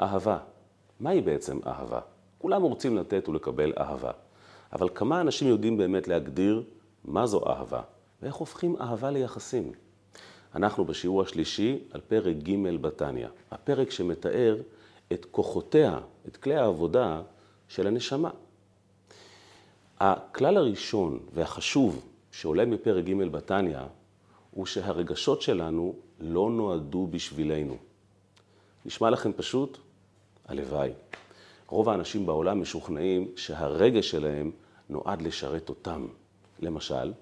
אהבה. מהי בעצם אהבה? כולם רוצים לתת ולקבל אהבה. אבל כמה אנשים יודעים באמת להגדיר מה זו אהבה, ואיך הופכים אהבה ליחסים? אנחנו בשיעור השלישי על פרק ג' בתניא, הפרק שמתאר את כוחותיה, את כלי העבודה של הנשמה. הכלל הראשון והחשוב שעולה מפרק ג' בתניא, הוא שהרגשות שלנו לא נועדו בשבילנו. נשמע לכם פשוט? הלוואי. רוב האנשים בעולם משוכנעים שהרגש שלהם נועד לשרת אותם. למשל,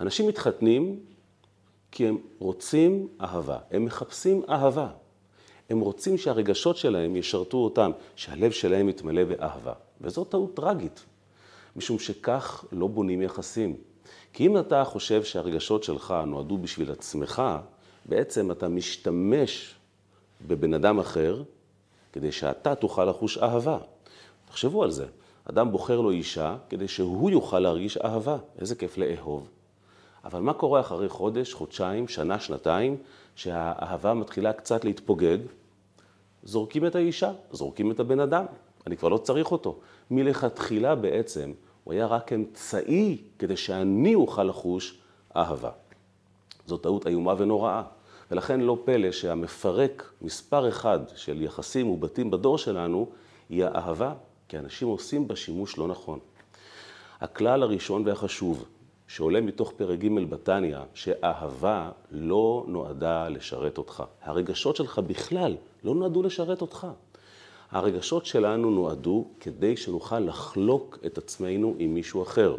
אנשים מתחתנים כי הם רוצים אהבה, הם מחפשים אהבה. הם רוצים שהרגשות שלהם ישרתו אותם, שהלב שלהם יתמלא באהבה. וזו טעות טרגית, משום שכך לא בונים יחסים. כי אם אתה חושב שהרגשות שלך נועדו בשביל עצמך, בעצם אתה משתמש בבן אדם אחר כדי שאתה תוכל לחוש אהבה. תחשבו על זה. אדם בוחר לו אישה כדי שהוא יוכל להרגיש אהבה. איזה כיף לאהוב. אבל מה קורה אחרי חודש, חודשיים, שנה, שנתיים, שהאהבה מתחילה קצת להתפוגג? זורקים את האישה, זורקים את הבן אדם. אני כבר לא צריך אותו. מלכתחילה בעצם הוא היה רק אמצעי כדי שאני אוכל לחוש אהבה. זו טעות איומה ונוראה. ולכן לא פלא שהמפרק מספר אחד של יחסים ובתים בדור שלנו היא האהבה, כי אנשים עושים בה שימוש לא נכון. הכלל הראשון והחשוב שעולה מתוך פרק ג' בתניא, שאהבה לא נועדה לשרת אותך. הרגשות שלך בכלל לא נועדו לשרת אותך. הרגשות שלנו נועדו כדי שנוכל לחלוק את עצמנו עם מישהו אחר.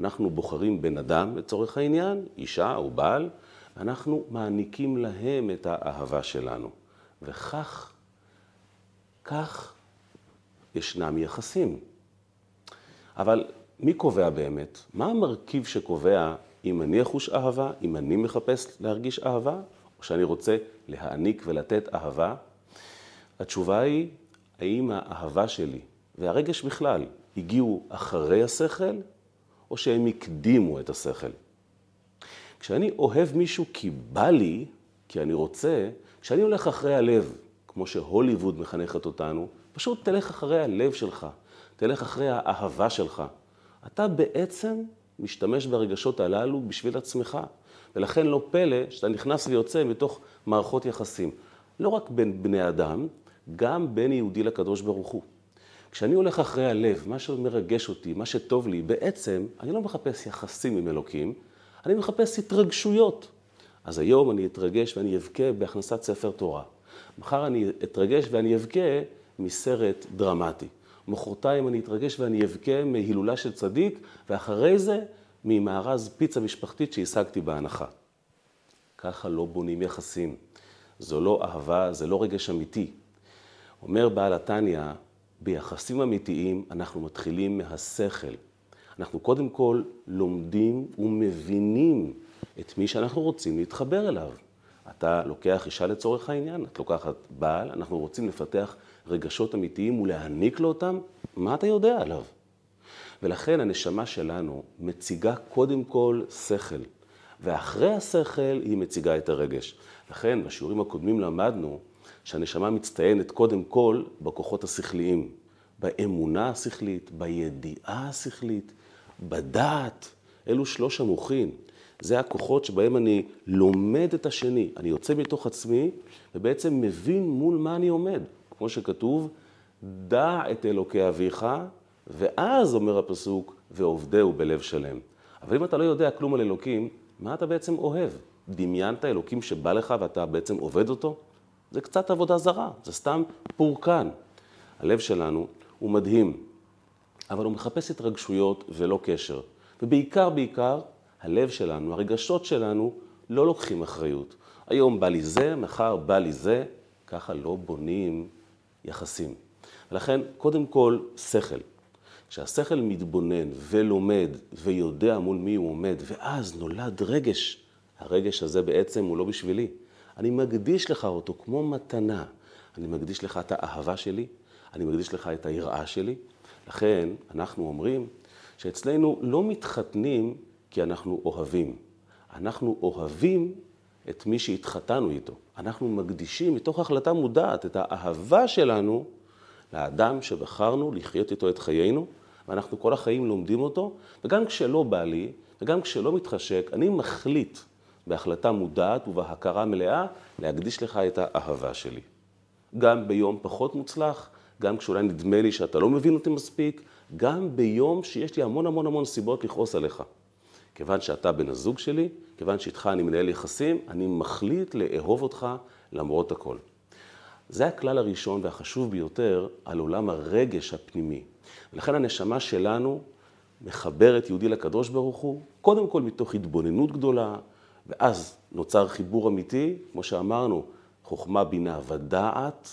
אנחנו בוחרים בן אדם לצורך העניין, אישה או בעל, אנחנו מעניקים להם את האהבה שלנו. וכך, כך ישנם יחסים. אבל מי קובע באמת? מה המרכיב שקובע אם אני אחוש אהבה, אם אני מחפש להרגיש אהבה, או שאני רוצה להעניק ולתת אהבה? התשובה היא, האם האהבה שלי והרגש בכלל הגיעו אחרי השכל, או שהם הקדימו את השכל? כשאני אוהב מישהו כי בא לי, כי אני רוצה, כשאני הולך אחרי הלב, כמו שהוליווד מחנכת אותנו, פשוט תלך אחרי הלב שלך, תלך אחרי האהבה שלך. אתה בעצם משתמש ברגשות הללו בשביל עצמך. ולכן לא פלא שאתה נכנס ויוצא מתוך מערכות יחסים. לא רק בין בני אדם, גם בין יהודי לקדוש ברוך הוא. כשאני הולך אחרי הלב, מה שמרגש אותי, מה שטוב לי, בעצם אני לא מחפש יחסים עם אלוקים, אני מחפש התרגשויות. אז היום אני אתרגש ואני אבכה בהכנסת ספר תורה. מחר אני אתרגש ואני אבכה מסרט דרמטי. מחרתיים אני אתרגש ואני אבכה מהילולה של צדיק, ואחרי זה ממארז פיצה משפחתית שהשגתי בהנחה. ככה לא בונים יחסים. זו לא אהבה, זה לא רגש אמיתי. אומר בעל התניא, ביחסים אמיתיים אנחנו מתחילים מהשכל. אנחנו קודם כל לומדים ומבינים את מי שאנחנו רוצים להתחבר אליו. אתה לוקח אישה לצורך העניין, את לוקחת בעל, אנחנו רוצים לפתח רגשות אמיתיים ולהעניק לו אותם, מה אתה יודע עליו? ולכן הנשמה שלנו מציגה קודם כל שכל, ואחרי השכל היא מציגה את הרגש. לכן בשיעורים הקודמים למדנו שהנשמה מצטיינת קודם כל בכוחות השכליים, באמונה השכלית, בידיעה השכלית, בדעת, אלו שלוש המוחין. זה הכוחות שבהם אני לומד את השני. אני יוצא מתוך עצמי ובעצם מבין מול מה אני עומד. כמו שכתוב, דע את אלוקי אביך, ואז אומר הפסוק, ועובדהו בלב שלם. אבל אם אתה לא יודע כלום על אלוקים, מה אתה בעצם אוהב? דמיינת אלוקים שבא לך ואתה בעצם עובד אותו? זה קצת עבודה זרה, זה סתם פורקן. הלב שלנו הוא מדהים, אבל הוא מחפש התרגשויות ולא קשר. ובעיקר, בעיקר, הלב שלנו, הרגשות שלנו, לא לוקחים אחריות. היום בא לי זה, מחר בא לי זה, ככה לא בונים יחסים. ולכן, קודם כל, שכל. כשהשכל מתבונן ולומד ויודע מול מי הוא עומד, ואז נולד רגש, הרגש הזה בעצם הוא לא בשבילי. אני מקדיש לך אותו כמו מתנה. אני מקדיש לך את האהבה שלי, אני מקדיש לך את היראה שלי. לכן, אנחנו אומרים שאצלנו לא מתחתנים כי אנחנו אוהבים. אנחנו אוהבים את מי שהתחתנו איתו. אנחנו מקדישים מתוך החלטה מודעת את האהבה שלנו לאדם שבחרנו לחיות איתו את חיינו, ואנחנו כל החיים לומדים אותו, וגם כשלא בא לי, וגם כשלא מתחשק, אני מחליט בהחלטה מודעת ובהכרה מלאה להקדיש לך את האהבה שלי. גם ביום פחות מוצלח, גם כשאולי נדמה לי שאתה לא מבין אותי מספיק, גם ביום שיש לי המון המון המון סיבות לכעוס עליך. כיוון שאתה בן הזוג שלי, כיוון שאיתך אני מנהל יחסים, אני מחליט לאהוב אותך למרות הכל. זה הכלל הראשון והחשוב ביותר על עולם הרגש הפנימי. ולכן הנשמה שלנו מחברת יהודי לקדוש ברוך הוא, קודם כל מתוך התבוננות גדולה, ואז נוצר חיבור אמיתי, כמו שאמרנו, חוכמה, בינה ודעת,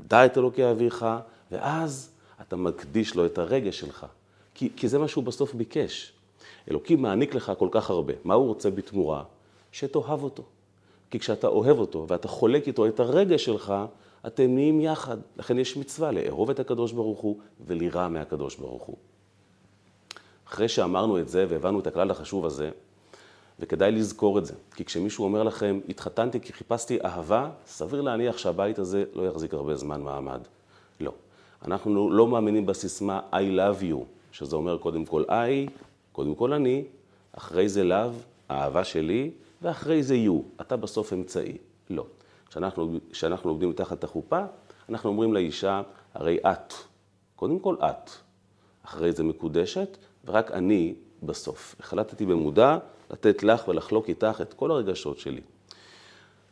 דע את אלוקי אביך, ואז אתה מקדיש לו את הרגש שלך. כי, כי זה מה שהוא בסוף ביקש. אלוקים מעניק לך כל כך הרבה. מה הוא רוצה בתמורה? שתאהב אותו. כי כשאתה אוהב אותו ואתה חולק איתו את הרגש שלך, אתם נהיים יחד. לכן יש מצווה לאהוב את הקדוש ברוך הוא ולירא מהקדוש ברוך הוא. אחרי שאמרנו את זה והבנו את הכלל החשוב הזה, וכדאי לזכור את זה, כי כשמישהו אומר לכם, התחתנתי כי חיפשתי אהבה, סביר להניח שהבית הזה לא יחזיק הרבה זמן מעמד. לא. אנחנו לא מאמינים בסיסמה I love you, שזה אומר קודם כל I, קודם כל אני, אחרי זה love, האהבה שלי, ואחרי זה you, אתה בסוף אמצעי. לא. כשאנחנו, עובדים מתחת החופה, אנחנו אומרים לאישה, הרי את, קודם כל את, אחרי זה מקודשת, ורק אני בסוף. החלטתי במודע לתת לך ולחלוק איתך את כל הרגשות שלי.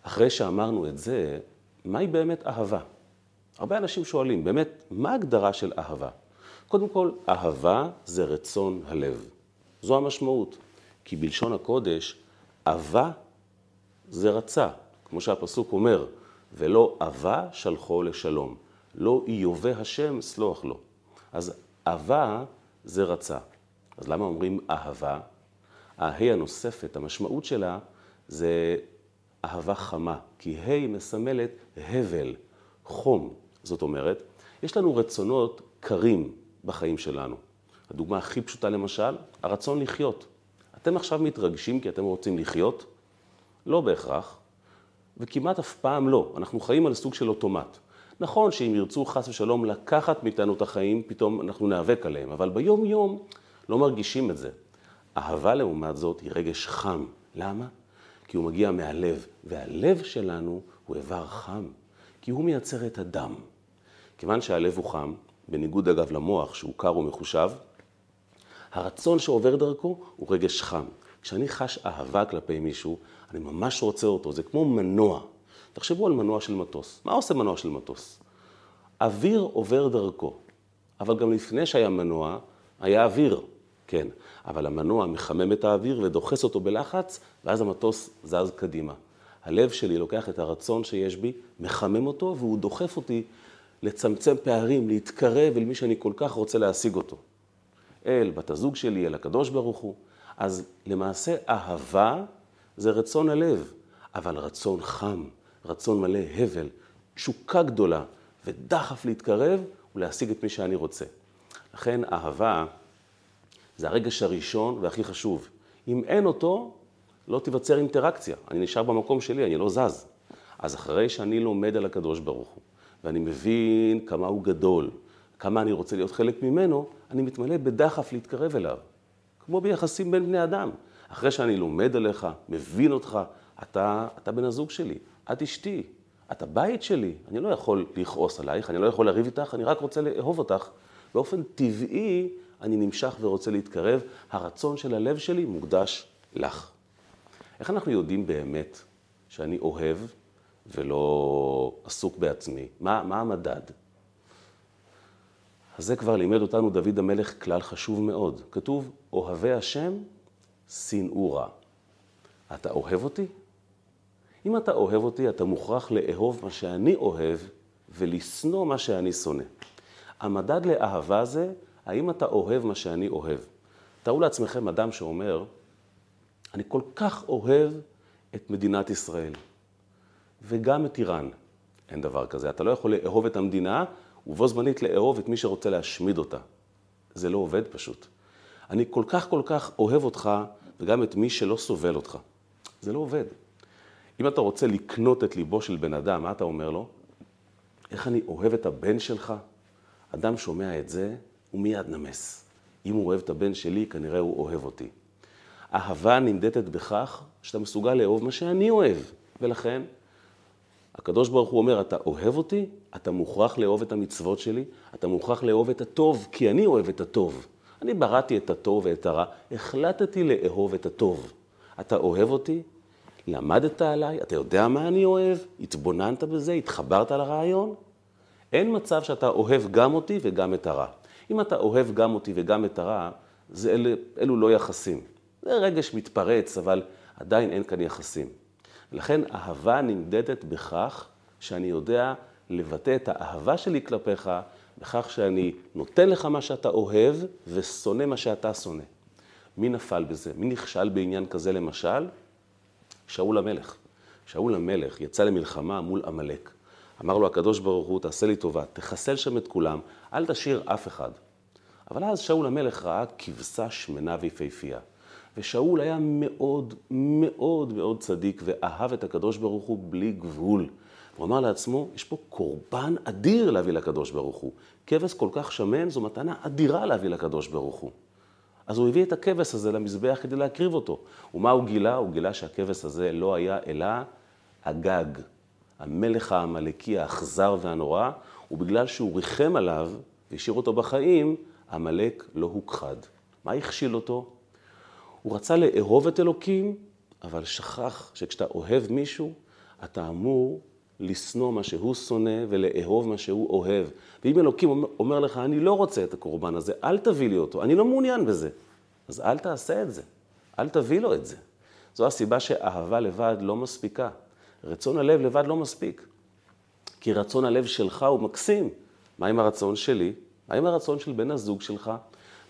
אחרי שאמרנו את זה, מהי באמת אהבה? הרבה אנשים שואלים, באמת, מה ההגדרה של אהבה? קודם כל, אהבה זה רצון הלב. זו המשמעות. כי בלשון הקודש, אהבה זה רצה. כמו שהפסוק אומר, ולא אהבה שלחו לשלום. לא איובה השם סלוח לו. אז אהבה זה רצה. אז למה אומרים אהבה? ההי הנוספת, המשמעות שלה זה אהבה חמה, כי ה' מסמלת הבל, חום. זאת אומרת, יש לנו רצונות קרים בחיים שלנו. הדוגמה הכי פשוטה למשל, הרצון לחיות. אתם עכשיו מתרגשים כי אתם רוצים לחיות? לא בהכרח, וכמעט אף פעם לא. אנחנו חיים על סוג של אוטומט. נכון שאם ירצו חס ושלום לקחת מאיתנו את החיים, פתאום אנחנו ניאבק עליהם, אבל ביום-יום לא מרגישים את זה. אהבה לעומת זאת היא רגש חם. למה? כי הוא מגיע מהלב, והלב שלנו הוא איבר חם, כי הוא מייצר את הדם. כיוון שהלב הוא חם, בניגוד אגב למוח שהוא קר ומחושב, הרצון שעובר דרכו הוא רגש חם. כשאני חש אהבה כלפי מישהו, אני ממש רוצה אותו, זה כמו מנוע. תחשבו על מנוע של מטוס. מה עושה מנוע של מטוס? אוויר עובר דרכו, אבל גם לפני שהיה מנוע, היה אוויר, כן. אבל המנוע מחמם את האוויר ודוחס אותו בלחץ, ואז המטוס זז קדימה. הלב שלי לוקח את הרצון שיש בי, מחמם אותו, והוא דוחף אותי לצמצם פערים, להתקרב אל מי שאני כל כך רוצה להשיג אותו. אל בת הזוג שלי, אל הקדוש ברוך הוא. אז למעשה אהבה זה רצון הלב, אבל רצון חם, רצון מלא הבל, תשוקה גדולה ודחף להתקרב ולהשיג את מי שאני רוצה. לכן אהבה זה הרגש הראשון והכי חשוב. אם אין אותו, לא תיווצר אינטראקציה. אני נשאר במקום שלי, אני לא זז. אז אחרי שאני לומד על הקדוש ברוך הוא, ואני מבין כמה הוא גדול, כמה אני רוצה להיות חלק ממנו, אני מתמלא בדחף להתקרב אליו. כמו ביחסים בין בני אדם. אחרי שאני לומד עליך, מבין אותך, אתה, אתה בן הזוג שלי, את אשתי, את הבית שלי. אני לא יכול לכעוס עלייך, אני לא יכול לריב איתך, אני רק רוצה לאהוב אותך. באופן טבעי אני נמשך ורוצה להתקרב, הרצון של הלב שלי מוקדש לך. איך אנחנו יודעים באמת שאני אוהב ולא עסוק בעצמי? מה, מה המדד? אז זה כבר לימד אותנו דוד המלך כלל חשוב מאוד. כתוב, אוהבי השם, שנאו רע. אתה אוהב אותי? אם אתה אוהב אותי, אתה מוכרח לאהוב מה שאני אוהב ולשנוא מה שאני שונא. המדד לאהבה זה, האם אתה אוהב מה שאני אוהב. תארו לעצמכם אדם שאומר, אני כל כך אוהב את מדינת ישראל, וגם את איראן. אין דבר כזה. אתה לא יכול לאהוב את המדינה ובו זמנית לאהוב את מי שרוצה להשמיד אותה. זה לא עובד פשוט. אני כל כך כל כך אוהב אותך, וגם את מי שלא סובל אותך. זה לא עובד. אם אתה רוצה לקנות את ליבו של בן אדם, מה אתה אומר לו? איך אני אוהב את הבן שלך? אדם שומע את זה, הוא מיד נמס. אם הוא אוהב את הבן שלי, כנראה הוא אוהב אותי. אהבה נמדדת בכך שאתה מסוגל לאהוב מה שאני אוהב. ולכן, הקדוש ברוך הוא אומר, אתה אוהב אותי, אתה מוכרח לאהוב את המצוות שלי, אתה מוכרח לאהוב את הטוב, כי אני אוהב את הטוב. אני בראתי את הטוב ואת הרע, החלטתי לאהוב את הטוב. אתה אוהב אותי? למדת עליי? אתה יודע מה אני אוהב? התבוננת בזה? התחברת לרעיון? אין מצב שאתה אוהב גם אותי וגם את הרע. אם אתה אוהב גם אותי וגם את הרע, זה אל, אלו לא יחסים. זה רגש מתפרץ, אבל עדיין אין כאן יחסים. לכן אהבה נמדדת בכך שאני יודע לבטא את האהבה שלי כלפיך, בכך שאני נותן לך מה שאתה אוהב ושונא מה שאתה שונא. מי נפל בזה? מי נכשל בעניין כזה למשל? שאול המלך. שאול המלך יצא למלחמה מול עמלק. אמר לו הקדוש ברוך הוא, תעשה לי טובה, תחסל שם את כולם, אל תשאיר אף אחד. אבל אז שאול המלך ראה כבשה שמנה ויפהפייה. ושאול היה מאוד מאוד מאוד צדיק ואהב את הקדוש ברוך הוא בלי גבול. הוא אמר לעצמו, יש פה קורבן אדיר להביא לקדוש ברוך הוא. כבש כל כך שמן זו מתנה אדירה להביא לקדוש ברוך הוא. אז הוא הביא את הכבש הזה למזבח כדי להקריב אותו. ומה הוא גילה? הוא גילה שהכבש הזה לא היה אלא הגג, המלך העמלקי האכזר והנורא, ובגלל שהוא ריחם עליו והשאיר אותו בחיים, עמלק לא הוכחד. מה הכשיל אותו? הוא רצה לאהוב את אלוקים, אבל שכח שכשאתה אוהב מישהו, אתה אמור לשנוא מה שהוא שונא ולאהוב מה שהוא אוהב. ואם אלוקים אומר לך, אני לא רוצה את הקורבן הזה, אל תביא לי אותו, אני לא מעוניין בזה. אז אל תעשה את זה, אל תביא לו את זה. זו הסיבה שאהבה לבד לא מספיקה. רצון הלב לבד לא מספיק. כי רצון הלב שלך הוא מקסים. מה עם הרצון שלי? מה עם הרצון של בן הזוג שלך?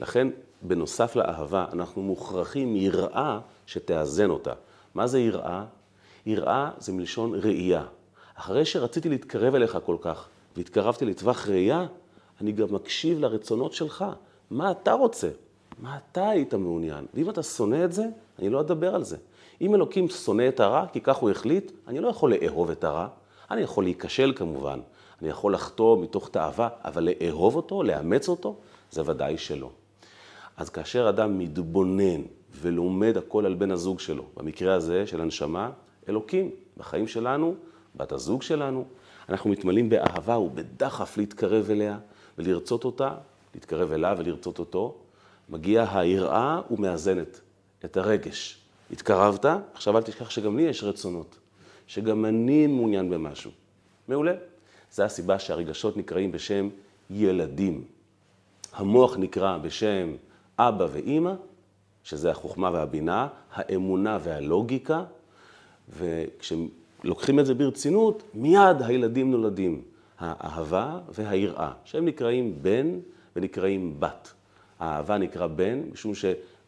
לכן, בנוסף לאהבה, אנחנו מוכרחים יראה שתאזן אותה. מה זה יראה? יראה זה מלשון ראייה. אחרי שרציתי להתקרב אליך כל כך, והתקרבתי לטווח ראייה, אני גם מקשיב לרצונות שלך. מה אתה רוצה? מה אתה היית מעוניין? ואם אתה שונא את זה, אני לא אדבר על זה. אם אלוקים שונא את הרע, כי כך הוא החליט, אני לא יכול לאהוב את הרע. אני יכול להיכשל כמובן, אני יכול לחטוא מתוך תאווה, אבל לאהוב אותו, לאמץ אותו, זה ודאי שלא. אז כאשר אדם מתבונן ולומד הכל על בן הזוג שלו, במקרה הזה של הנשמה, אלוקים, בחיים שלנו, בת הזוג שלנו, אנחנו מתמלאים באהבה ובדחף להתקרב אליה ולרצות אותה, להתקרב אליו ולרצות אותו. מגיעה היראה ומאזנת את הרגש. התקרבת, עכשיו אל תשכח שגם לי יש רצונות, שגם אני מעוניין במשהו. מעולה. זו הסיבה שהרגשות נקראים בשם ילדים. המוח נקרא בשם אבא ואימא, שזה החוכמה והבינה, האמונה והלוגיקה, וכשלוקחים את זה ברצינות, מיד הילדים נולדים. האהבה והיראה, שהם נקראים בן ונקראים בת. האהבה נקרא בן, משום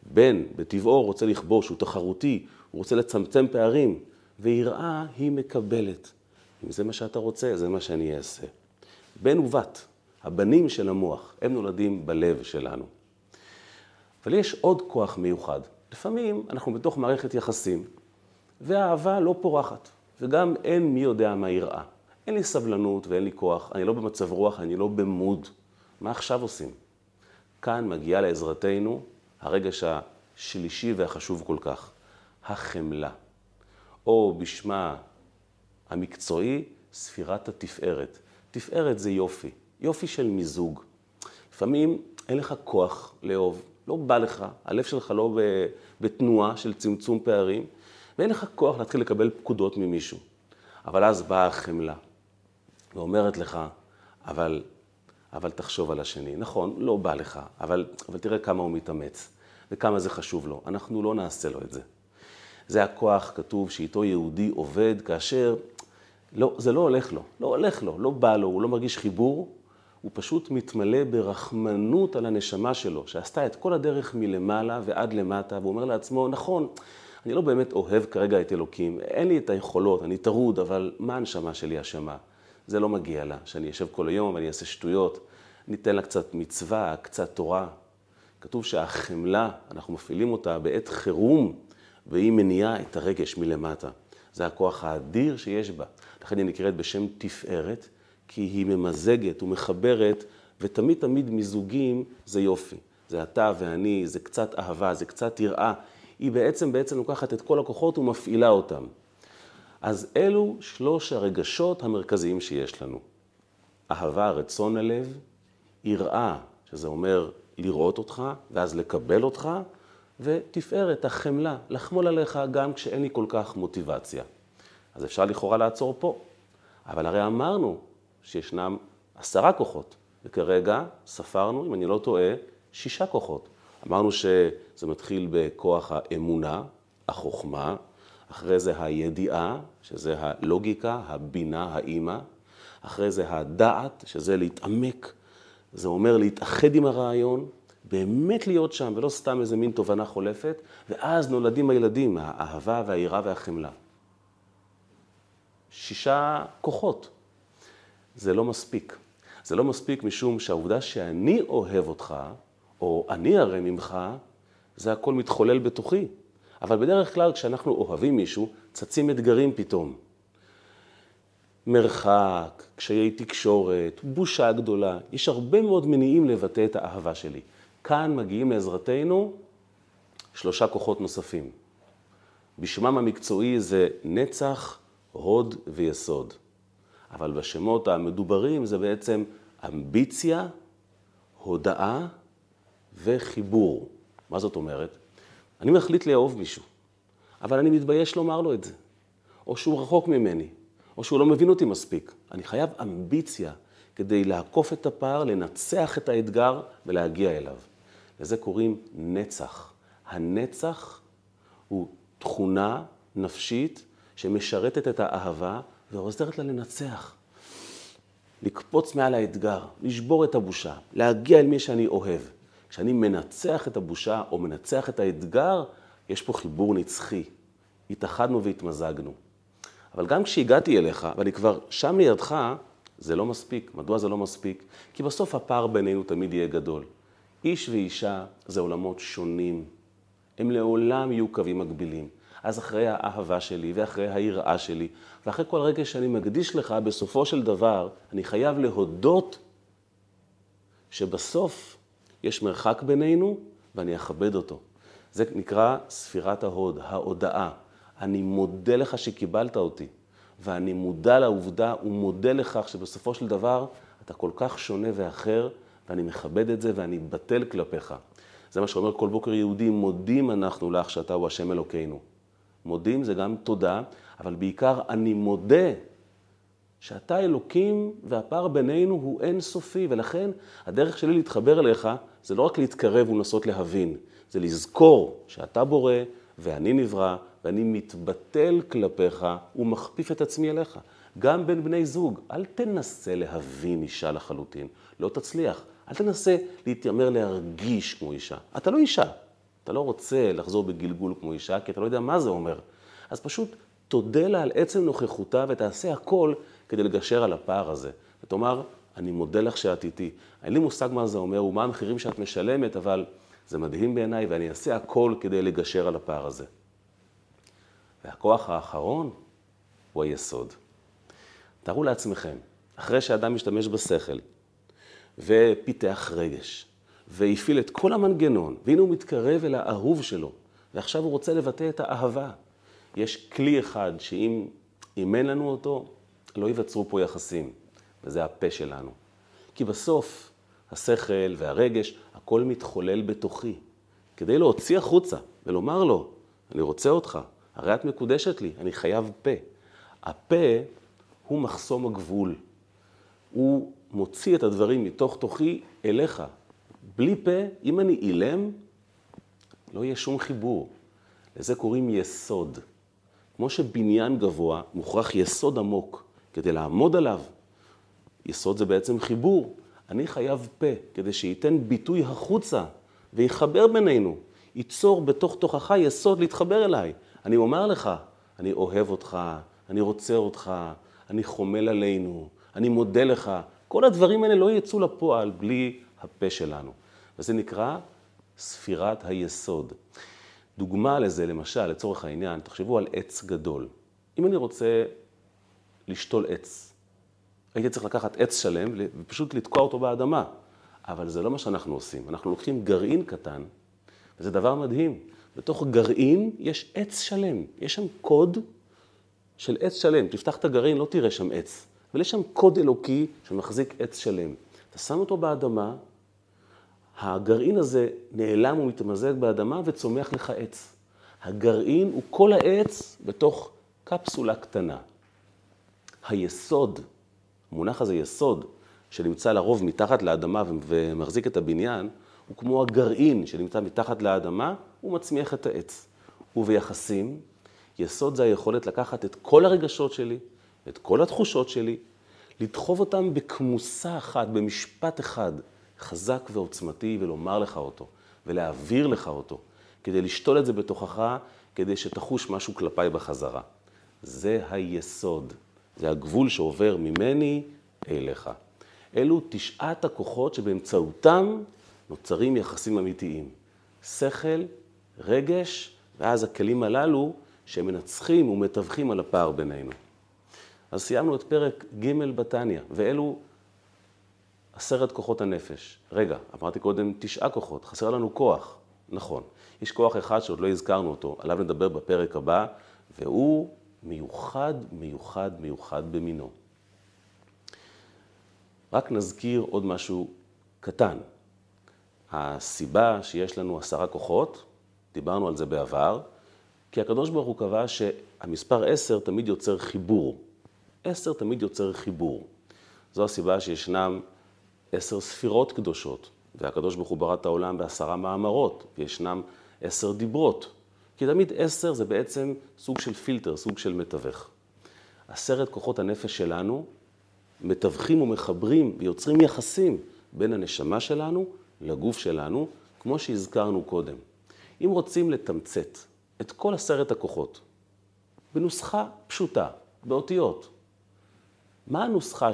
שבן בטבעו רוצה לכבוש, הוא תחרותי, הוא רוצה לצמצם פערים, ויראה היא מקבלת. אם זה מה שאתה רוצה, זה מה שאני אעשה. בן ובת, הבנים של המוח, הם נולדים בלב שלנו. אבל יש עוד כוח מיוחד. לפעמים אנחנו בתוך מערכת יחסים, והאהבה לא פורחת, וגם אין מי יודע מה יראה. אין לי סבלנות ואין לי כוח, אני לא במצב רוח, אני לא במוד. מה עכשיו עושים? כאן מגיעה לעזרתנו הרגש השלישי והחשוב כל כך, החמלה. או בשמה המקצועי, ספירת התפארת. תפארת זה יופי, יופי של מיזוג. לפעמים אין לך כוח לאהוב, לא בא לך, הלב שלך לא בתנועה של צמצום פערים, ואין לך כוח להתחיל לקבל פקודות ממישהו. אבל אז באה החמלה, ואומרת לך, אבל, אבל תחשוב על השני. נכון, לא בא לך, אבל, אבל תראה כמה הוא מתאמץ, וכמה זה חשוב לו. אנחנו לא נעשה לו את זה. זה הכוח, כתוב, שאיתו יהודי עובד, כאשר לא, זה לא הולך לו, לא הולך לו, לא בא לו, הוא לא מרגיש חיבור, הוא פשוט מתמלא ברחמנות על הנשמה שלו, שעשתה את כל הדרך מלמעלה ועד למטה, והוא אומר לעצמו, נכון, אני לא באמת אוהב כרגע את אלוקים, אין לי את היכולות, אני טרוד, אבל מה הנשמה שלי אשמה? זה לא מגיע לה, שאני אשב כל היום ואני אעשה שטויות, ניתן לה קצת מצווה, קצת תורה. כתוב שהחמלה, אנחנו מפעילים אותה בעת חירום, והיא מניעה את הרגש מלמטה. זה הכוח האדיר שיש בה. לכן היא נקראת בשם תפארת, כי היא ממזגת ומחברת, ותמיד תמיד מיזוגים זה יופי. זה אתה ואני, זה קצת אהבה, זה קצת יראה. היא בעצם בעצם לוקחת את כל הכוחות ומפעילה אותם. אז אלו שלוש הרגשות המרכזיים שיש לנו. אהבה, רצון הלב, יראה, שזה אומר לראות אותך, ואז לקבל אותך, ותפארת, החמלה, לחמול עליך גם כשאין לי כל כך מוטיבציה. אז אפשר לכאורה לעצור פה, אבל הרי אמרנו שישנם עשרה כוחות, וכרגע ספרנו, אם אני לא טועה, שישה כוחות. אמרנו שזה מתחיל בכוח האמונה, החוכמה, אחרי זה הידיעה, שזה הלוגיקה, הבינה, האימא, אחרי זה הדעת, שזה להתעמק, זה אומר להתאחד עם הרעיון, באמת להיות שם, ולא סתם איזה מין תובנה חולפת, ואז נולדים הילדים, האהבה והיראה והחמלה. שישה כוחות. זה לא מספיק. זה לא מספיק משום שהעובדה שאני אוהב אותך, או אני הרי ממך, זה הכל מתחולל בתוכי. אבל בדרך כלל כשאנחנו אוהבים מישהו, צצים אתגרים פתאום. מרחק, קשיי תקשורת, בושה גדולה. יש הרבה מאוד מניעים לבטא את האהבה שלי. כאן מגיעים לעזרתנו שלושה כוחות נוספים. בשמם המקצועי זה נצח, הוד ויסוד. אבל בשמות המדוברים זה בעצם אמביציה, הודאה וחיבור. מה זאת אומרת? אני מחליט לאהוב מישהו, אבל אני מתבייש לומר לו את זה. או שהוא רחוק ממני, או שהוא לא מבין אותי מספיק. אני חייב אמביציה כדי לעקוף את הפער, לנצח את האתגר ולהגיע אליו. לזה קוראים נצח. הנצח הוא תכונה נפשית שמשרתת את האהבה ועוזרת לה לנצח. לקפוץ מעל האתגר, לשבור את הבושה, להגיע אל מי שאני אוהב. כשאני מנצח את הבושה או מנצח את האתגר, יש פה חיבור נצחי. התאחדנו והתמזגנו. אבל גם כשהגעתי אליך, ואני כבר שם לידך, זה לא מספיק. מדוע זה לא מספיק? כי בסוף הפער בינינו תמיד יהיה גדול. איש ואישה זה עולמות שונים. הם לעולם יהיו קווים מקבילים. אז אחרי האהבה שלי ואחרי היראה שלי, ואחרי כל רגע שאני מקדיש לך, בסופו של דבר, אני חייב להודות שבסוף יש מרחק בינינו ואני אכבד אותו. זה נקרא ספירת ההוד, ההודאה. אני מודה לך שקיבלת אותי, ואני מודע לעובדה ומודה לכך שבסופו של דבר אתה כל כך שונה ואחר, ואני מכבד את זה ואני בטל כלפיך. זה מה שאומר כל בוקר יהודי, מודים אנחנו לך שאתה הוא השם אלוקינו. מודים זה גם תודה, אבל בעיקר אני מודה שאתה אלוקים והפער בינינו הוא אינסופי, ולכן הדרך שלי להתחבר אליך זה לא רק להתקרב ולנסות להבין, זה לזכור שאתה בורא ואני נברא ואני מתבטל כלפיך ומכפיף את עצמי אליך. גם בין בני זוג, אל תנסה להבין אישה לחלוטין, לא תצליח. אל תנסה להתיימר להרגיש כמו אישה. אתה לא אישה. אתה לא רוצה לחזור בגלגול כמו אישה, כי אתה לא יודע מה זה אומר. אז פשוט תודה לה על עצם נוכחותה ותעשה הכל כדי לגשר על הפער הזה. ותאמר, אני מודה לך שאת איתי. אין לי מושג מה זה אומר ומה המחירים שאת משלמת, אבל זה מדהים בעיניי ואני אעשה הכל כדי לגשר על הפער הזה. והכוח האחרון הוא היסוד. תארו לעצמכם, אחרי שאדם משתמש בשכל ופיתח רגש והפעיל את כל המנגנון, והנה הוא מתקרב אל האהוב שלו, ועכשיו הוא רוצה לבטא את האהבה. יש כלי אחד שאם אין לנו אותו, לא ייווצרו פה יחסים, וזה הפה שלנו. כי בסוף השכל והרגש, הכל מתחולל בתוכי. כדי להוציא החוצה ולומר לו, אני רוצה אותך, הרי את מקודשת לי, אני חייב פה. הפה הוא מחסום הגבול. הוא מוציא את הדברים מתוך תוכי אליך. בלי פה, אם אני אילם, לא יהיה שום חיבור. לזה קוראים יסוד. כמו שבניין גבוה מוכרח יסוד עמוק כדי לעמוד עליו. יסוד זה בעצם חיבור. אני חייב פה כדי שייתן ביטוי החוצה ויחבר בינינו. ייצור בתוך תוכך יסוד להתחבר אליי. אני אומר לך, אני אוהב אותך, אני רוצה אותך, אני חומל עלינו, אני מודה לך. כל הדברים האלה לא יצאו לפועל בלי הפה שלנו. וזה נקרא ספירת היסוד. דוגמה לזה, למשל, לצורך העניין, תחשבו על עץ גדול. אם אני רוצה לשתול עץ, הייתי צריך לקחת עץ שלם ופשוט לתקוע אותו באדמה. אבל זה לא מה שאנחנו עושים. אנחנו לוקחים גרעין קטן, וזה דבר מדהים. בתוך גרעין יש עץ שלם. יש שם קוד של עץ שלם. תפתח את הגרעין, לא תראה שם עץ. אבל יש שם קוד אלוקי שמחזיק עץ שלם. אתה שם אותו באדמה, הגרעין הזה נעלם ומתמזג באדמה וצומח לך עץ. הגרעין הוא כל העץ בתוך קפסולה קטנה. היסוד, המונח הזה יסוד, שנמצא לרוב מתחת לאדמה ומחזיק את הבניין, הוא כמו הגרעין שנמצא מתחת לאדמה, הוא מצמיח את העץ. וביחסים, יסוד זה היכולת לקחת את כל הרגשות שלי, את כל התחושות שלי, לדחוב אותם בכמוסה אחת, במשפט אחד, חזק ועוצמתי, ולומר לך אותו, ולהעביר לך אותו, כדי לשתול את זה בתוכך, כדי שתחוש משהו כלפיי בחזרה. זה היסוד, זה הגבול שעובר ממני אליך. אלו תשעת הכוחות שבאמצעותם נוצרים יחסים אמיתיים. שכל, רגש, ואז הכלים הללו שמנצחים ומתווכים על הפער בינינו. אז סיימנו את פרק ג' בתניא, ואלו עשרת כוחות הנפש. רגע, אמרתי קודם תשעה כוחות, חסר לנו כוח. נכון. יש כוח אחד שעוד לא הזכרנו אותו, עליו נדבר בפרק הבא, והוא מיוחד, מיוחד, מיוחד במינו. רק נזכיר עוד משהו קטן. הסיבה שיש לנו עשרה כוחות, דיברנו על זה בעבר, כי הקדוש ברוך הוא קבע שהמספר עשר תמיד יוצר חיבור. עשר תמיד יוצר חיבור. זו הסיבה שישנם עשר ספירות קדושות, והקדוש ברוך הוא ברא את העולם בעשרה מאמרות, וישנם עשר דיברות. כי תמיד עשר זה בעצם סוג של פילטר, סוג של מתווך. עשרת כוחות הנפש שלנו מתווכים ומחברים ויוצרים יחסים בין הנשמה שלנו לגוף שלנו, כמו שהזכרנו קודם. אם רוצים לתמצת את כל עשרת הכוחות בנוסחה פשוטה, באותיות, מה הנוסחה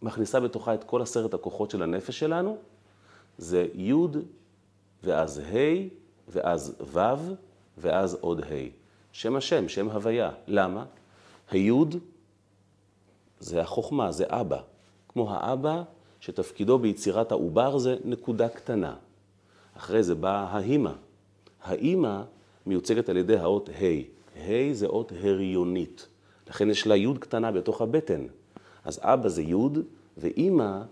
שמכניסה בתוכה את כל עשרת הכוחות של הנפש שלנו? זה י' ואז ה' ואז ו' ואז עוד ה'. שם השם, שם הוויה. למה? היוד זה החוכמה, זה אבא. כמו האבא שתפקידו ביצירת העובר זה נקודה קטנה. אחרי זה באה האימא. האימא מיוצגת על ידי האות ה'. ה' זה אות הריונית. לכן יש לה י' קטנה בתוך הבטן. אז אבא זה י' ואימא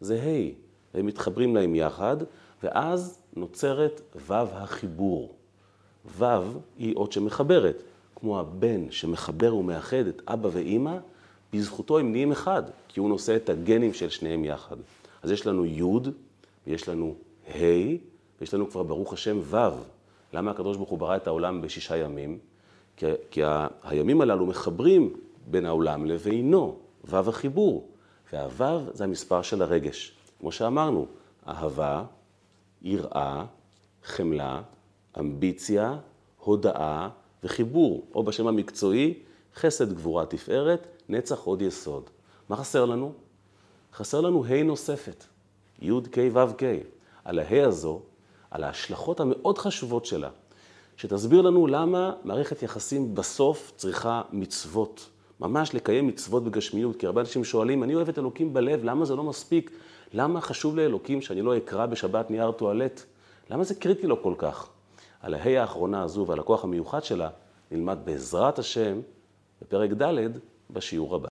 זה ה'. והם מתחברים להם יחד, ואז נוצרת ו' החיבור. ו' היא אות שמחברת, כמו הבן שמחבר ומאחד את אבא ואימא, בזכותו הם נהיים אחד, כי הוא נושא את הגנים של שניהם יחד. אז יש לנו י' ויש לנו ה' ויש לנו כבר ברוך השם ו'. למה הקדוש ברוך הוא ברא את העולם בשישה ימים? כי, כי הימים הללו מחברים בין העולם לבינו, ו' החיבור. והו' זה המספר של הרגש. כמו שאמרנו, אהבה, יראה, חמלה, אמביציה, הודאה וחיבור, או בשם המקצועי, חסד, גבורה, תפארת, נצח, עוד יסוד. מה חסר לנו? חסר לנו ה' נוספת, י' ק' ו' ק'. על ה' הזו, על ההשלכות המאוד חשובות שלה, שתסביר לנו למה מערכת יחסים בסוף צריכה מצוות. ממש לקיים מצוות בגשמיות, כי הרבה אנשים שואלים, אני אוהב את אלוקים בלב, למה זה לא מספיק? למה חשוב לאלוקים שאני לא אקרא בשבת נייר טואלט? למה זה קריטי לו כל כך? על ההי האחרונה הזו ועל הכוח המיוחד שלה, נלמד בעזרת השם בפרק ד' בשיעור הבא.